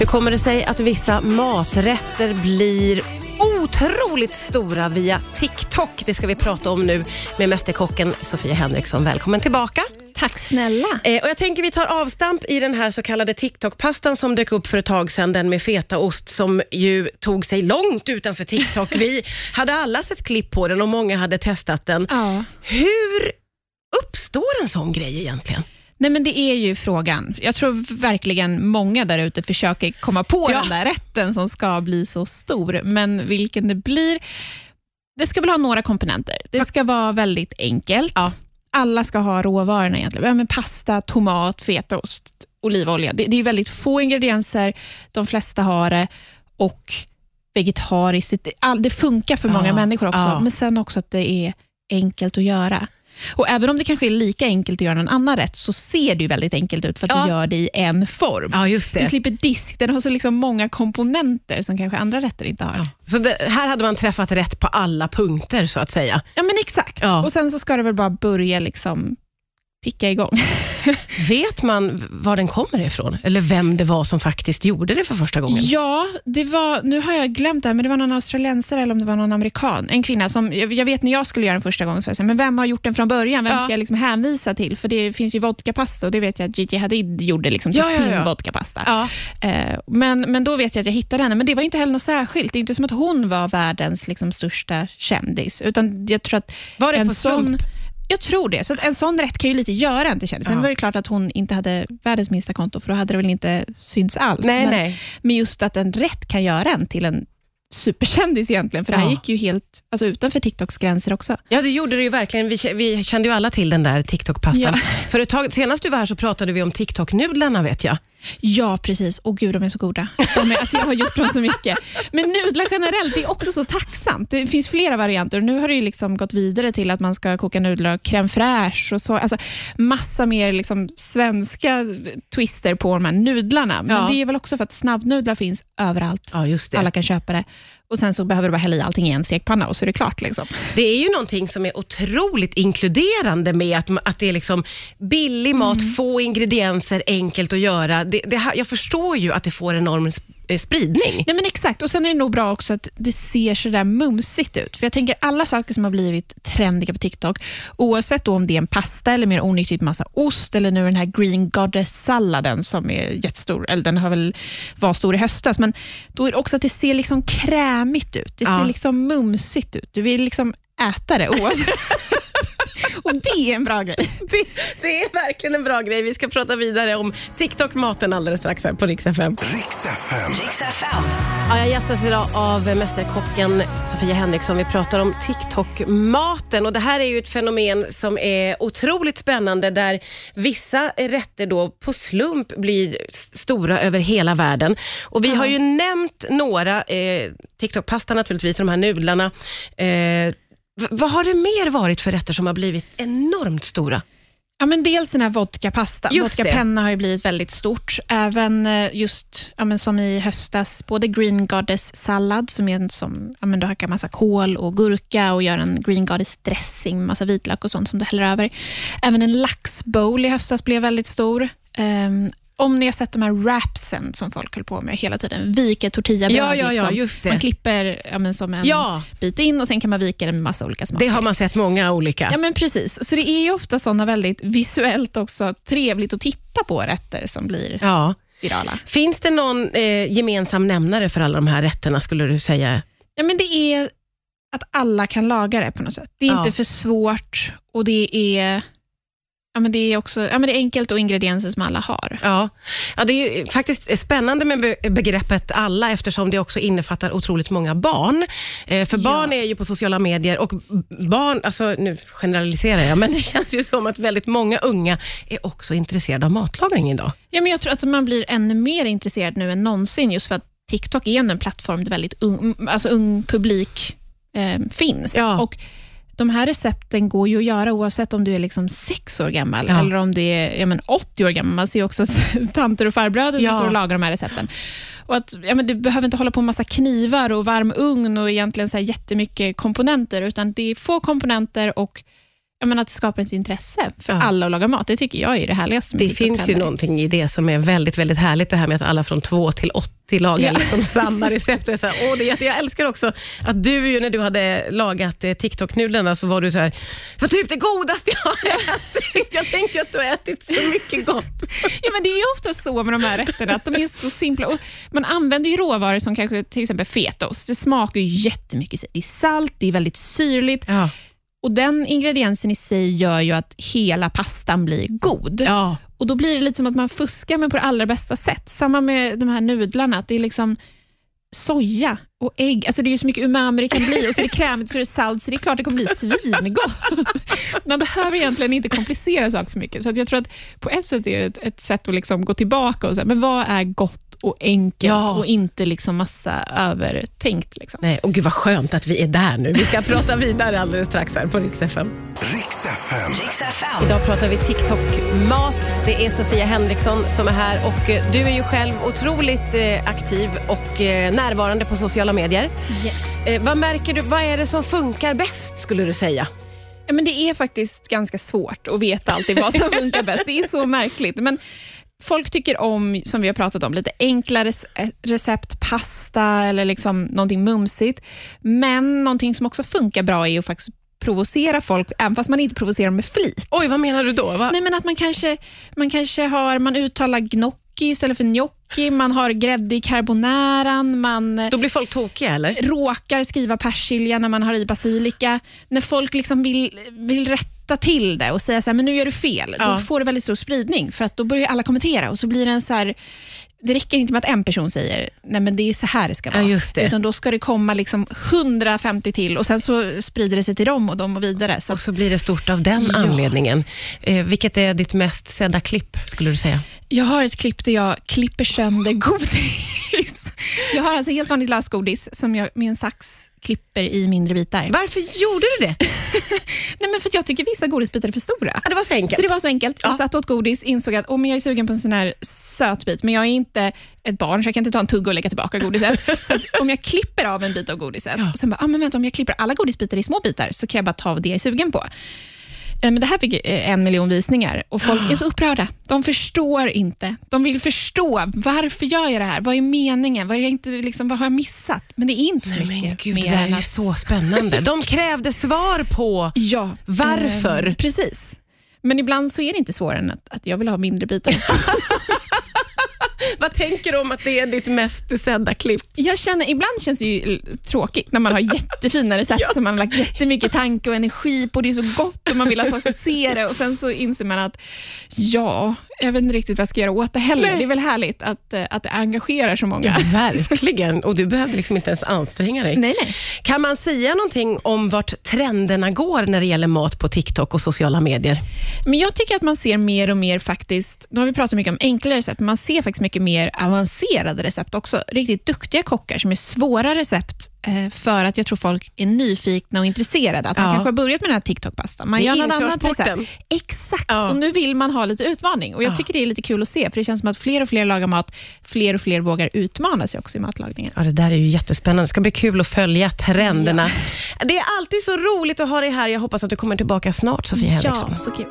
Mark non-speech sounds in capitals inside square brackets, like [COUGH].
Hur kommer det sig att vissa maträtter blir otroligt stora via TikTok? Det ska vi prata om nu med Mästerkocken Sofia Henriksson. Välkommen tillbaka. Tack snälla. Eh, och jag tänker vi tar avstamp i den här så kallade TikTok-pastan som dök upp för ett tag sedan, den med fetaost som ju tog sig långt utanför TikTok. Vi hade alla sett klipp på den och många hade testat den. Ja. Hur uppstår en sån grej egentligen? Nej, men det är ju frågan. Jag tror verkligen många där ute försöker komma på Ja. den där rätten som ska bli så stor, men vilken det blir... Det ska väl ha några komponenter. Det ska vara väldigt enkelt. Ja. Alla ska ha råvarorna egentligen. Ja, men pasta, tomat, fetaost, olivolja. Det, det är väldigt få ingredienser. De flesta har det och vegetariskt. Det, all, det funkar för många människor också, men sen också att det är enkelt att göra. Och Även om det kanske är lika enkelt att göra någon annan rätt, så ser det ju väldigt enkelt ut för att Ja. du gör det i en form. Ja, just Du slipper disk, den har så liksom många komponenter som kanske andra rätter inte har. Ja, Så det, här hade man träffat rätt på alla punkter så att säga. men exakt. Ja. Och Sen så ska det väl bara börja liksom ticka igång. [LAUGHS] Vet man var den kommer ifrån? Eller vem det var som faktiskt gjorde det för första gången? Ja, det var, nu har jag glömt det här, men det var någon australiensare eller om det var någon amerikan. En kvinna som, jag, vet när jag skulle göra den första gången, så jag men vem har gjort den från början? Vem Ja. ska jag liksom hänvisa till? För det finns ju vodkapasta och det vet jag att Gigi Hadid gjorde liksom till Ja, ja, sin vodkapasta. Ja. Eh, men, men då vet jag att jag hittade henne, men det var inte heller något särskilt. Det är inte som att hon var världens liksom, största kändis, utan jag tror att Var det en på slump? Jag tror det. Så en sån rätt kan ju lite göra en till kändis. Sen var det klart att hon inte hade världens minsta konto, för då hade det väl inte synts alls. Nej, men, nej. men just att en rätt kan göra en till en superkändis egentligen, för det här Ja. gick ju helt alltså, utanför TikToks gränser också. Ja, det gjorde det ju verkligen. Vi, vi kände ju alla till den där TikTok-pastan. Ja. För ett tag, senast du var här så pratade vi om TikTok-nudlarna vet jag. Ja, precis. Och gud, de är så goda. De är, alltså, jag har gjort dem så mycket. Men nudlar generellt, det är också så tacksamt. Det finns flera varianter. Nu har det ju liksom gått vidare till att man ska koka nudlar och crème fraîche och så. Alltså, massa mer liksom svenska twister på de här nudlarna. Men Ja. det är väl också för att snabbnudlar finns överallt. Ja, just det. Alla kan köpa det. Och Sen så behöver du bara hälla i allting i en stekpanna och så är det klart. Liksom. Det är ju någonting som är otroligt inkluderande med att, att det är liksom billig mat, Mm. få ingredienser, enkelt att göra. Det, det, jag förstår ju att det får enorm eh, spridning. Nej, men exakt. Och Sen är det nog bra också att det ser så där mumsigt ut. För jag tänker alla saker som har blivit trendiga på TikTok, oavsett om det är en pasta eller mer onyttigt massa ost, eller nu den här green goddess-salladen som är jättestor, eller den har väl var stor i höstas, men då är det också att det ser liksom krämigt ut. Det ser Ja. liksom mumsigt ut. Du vill liksom äta det oavsett. [LAUGHS] Och det är en bra grej. [LAUGHS] Det, det är verkligen en bra grej. Vi ska prata vidare om TikTok-maten alldeles strax här på Rix FM. Riks FM. Ja, jag gästas idag av mästerkocken Sofia Henriksson. Vi pratar om TikTok-maten och det här är ju ett fenomen som är otroligt spännande där vissa rätter då på slump blir stora över hela världen. Och vi har ju nämnt några, eh, TikTok-pasta naturligtvis, de här nudlarna. Eh, v- vad har det mer varit för rätter som har blivit enormt stora? Ja, men dels den här vodkapasta. Vodkapenna har ju blivit väldigt stort. Även eh, just ja, men som i höstas, både green goddess-sallad, som är en som ja, men du hackar massa kål och gurka och gör en green goddess-dressing massa vitlök och sånt som du häller över. Även en laxbowl i höstas blev väldigt stor. Ehm, om ni har sett de här wrapsen som folk höll på med hela tiden, vika tortillabröd. Ja, ja, ja, liksom. det. Man klipper ja, men som en Ja. bit in och sen kan man vika den med massa olika smaker. Det har man sett många olika. Ja, men precis. Så det är ju ofta sådana väldigt visuellt också trevligt att titta på rätter som blir Ja. virala. Finns det någon eh, gemensam nämnare för alla de här rätterna skulle du säga? Ja, men det är att alla kan laga det på något sätt. Det är Ja. inte för svårt och det är, ja, men det är också ja, men det är enkelt och ingredienser som alla har. Ja. ja, det är ju faktiskt spännande med be- begreppet alla eftersom det också innefattar otroligt många barn. Eh, för Ja. barn är ju på sociala medier och barn, alltså nu generaliserar jag, men det känns ju som att väldigt många unga är också intresserade av matlagning idag. Ja, men jag tror att man blir ännu mer intresserad nu än någonsin, just för att TikTok är en plattform där väldigt ung, alltså ung publik eh, finns. Ja. Och de här recepten går ju att göra oavsett om du är liksom sex år gammal Ja. eller om du är ja, men 80 år gammal. Man ser ju också [LAUGHS] tanter och farbröder som Ja. står och lagar de här recepten. Och att, ja, men du behöver inte hålla på med massa knivar och varm ugn och egentligen så här jättemycket komponenter, utan det är få komponenter och jag menar, att det skapar ett intresse för Ja. alla att laga mat. Det tycker jag är det härligaste Det finns ju någonting i det som är väldigt, väldigt härligt, det här med att alla från 2 till 80 lagar Ja. liksom [LAUGHS] samma recept. Är så här, åh, det är jag älskar också att du, ju, när du hade lagat eh, TikTok-nudlarna, så var du så här, det var typ det godaste jag har ätit. Jag tänker att du har ätit så mycket gott. [LAUGHS] Ja, men det är ju ofta så med de här rätterna, att de är så simpla. Och man använder ju råvaror som kanske till exempel fetaost. Det smakar ju jättemycket. Det är salt, det är väldigt syrligt Ja. Och den ingrediensen i sig gör ju att hela pastan blir god. Ja. Och Då blir det lite som att man fuskar, men på det allra bästa sätt. Samma med de här nudlarna, att det är liksom soja och ägg. Alltså det är ju så mycket umami det kan bli och så är det krämigt så är det salt, så det är klart det kommer bli svingott. [LAUGHS] Man behöver egentligen inte komplicera saker för mycket. Så att jag tror att på ett sätt är det ett, ett sätt att liksom gå tillbaka och säga, men vad är gott och enkelt Ja. och inte liksom massa övertänkt. Liksom. Nej, och gud vad skönt att vi är där nu. Vi ska prata vidare alldeles strax här på Rix FM. Riks FM. Riks FM. Idag pratar vi TikTok-mat. Det är Sofia Henriksson som är här och eh, du är ju själv otroligt eh, aktiv och eh, närvarande på sociala medier. Yes. Eh, vad märker du, vad är det som funkar bäst skulle du säga? Ja, men det är faktiskt ganska svårt att veta alltid vad som [LAUGHS] funkar bäst. Det är så märkligt. Men folk tycker om, som vi har pratat om, lite enklare rece- recept, pasta eller liksom någonting mumsigt. Men någonting som också funkar bra är att faktiskt provocera folk, även fast man inte provocerar med flit. Oj, vad menar du då? Va? Nej, men att man kanske, man kanske har, man uttalar gnocchi istället för gnocchi, man har grädde i carbonaran, man eh, Då blir folk tokiga eller? råkar skriva persilja när man har i basilika. När folk liksom vill, vill rätta till det och säga så här, men nu gör du fel, Ja. då får det väldigt stor spridning. För att då börjar alla kommentera och så blir det en så här, det räcker inte med att en person säger, nej men det är så här det ska Ja, vara. just det. Utan då ska det komma liksom 150 till och sen så sprider det sig till dem och dem och vidare. Så Och så blir det stort av den Ja. anledningen. Eh, vilket är ditt mest sedda klipp, skulle du säga? Jag har ett klipp där jag klipper sönder godis. [LAUGHS] Jag har alltså helt vanligt lösgodis som jag med en sax klipper i mindre bitar. Varför gjorde du det? [LAUGHS] Nej, men för jag tycker vissa godisbitar är för stora. Ja, det var så enkelt. Så det var så enkelt. Jag Ja. satt och åt godis, insåg att oh, men jag är sugen på en sån här söt bit, men jag är inte ett barn, så jag kan inte ta en tugga och lägga tillbaka godiset. [LAUGHS] så om jag klipper av en bit av godiset, Ja. och sen bara, ah, men vänta, om jag klipper alla godisbitar i små bitar, så kan jag bara ta det jag är sugen på. Eh, Men det här fick eh, en miljon visningar och folk är så upprörda. De förstår inte. De vill förstå. Varför gör jag det här? Vad är meningen? Vad, är jag inte, liksom, vad har jag missat? Men det är inte så Nej, mycket gud, det mer där är än ju så spännande. De [LAUGHS] krävde svar på... Ja. Varför? Eh, precis. Men ibland så är det inte svårare än att, att jag vill ha mindre bitar. [LAUGHS] [LAUGHS] Vad tänker du om att det är ditt mest sedda klipp? Jag känner, ibland känns det ju tråkigt när man har [LAUGHS] jättefina recept Ja. som man har lagt jättemycket tanke och energi på. Det är så gott och man vill att folk ska se det och sen så inser man att ja, jag vet inte riktigt vad jag ska göra åt det heller. Nej. Det är väl härligt att, eh, att det engagerar så många. verkligen. Och du behövde liksom inte ens anstränga dig. Nej, nej. Kan man säga någonting om vart trenderna går när det gäller mat på TikTok och sociala medier? Men jag tycker att man ser mer och mer faktiskt, nu har vi pratat mycket om enklare recept, men man ser faktiskt mycket mer avancerade recept också. Riktigt duktiga kockar som är svåra recept för att jag tror folk är nyfikna och intresserade. Att man Ja. kanske har börjat med den här TikTok-pastan. Man Det gör något annat recept. Exakt, Ja. och nu vill man ha lite utmaning. Och Jag Ja. tycker det är lite kul att se, för det känns som att fler och fler lagar mat, fler och fler vågar utmana sig också i matlagningen. Ja, det där är ju jättespännande. Det ska bli kul att följa trenderna. Det är alltid så roligt att ha dig här. Jag hoppas att du kommer tillbaka snart, Sofia Henriksson. Ja, så kul.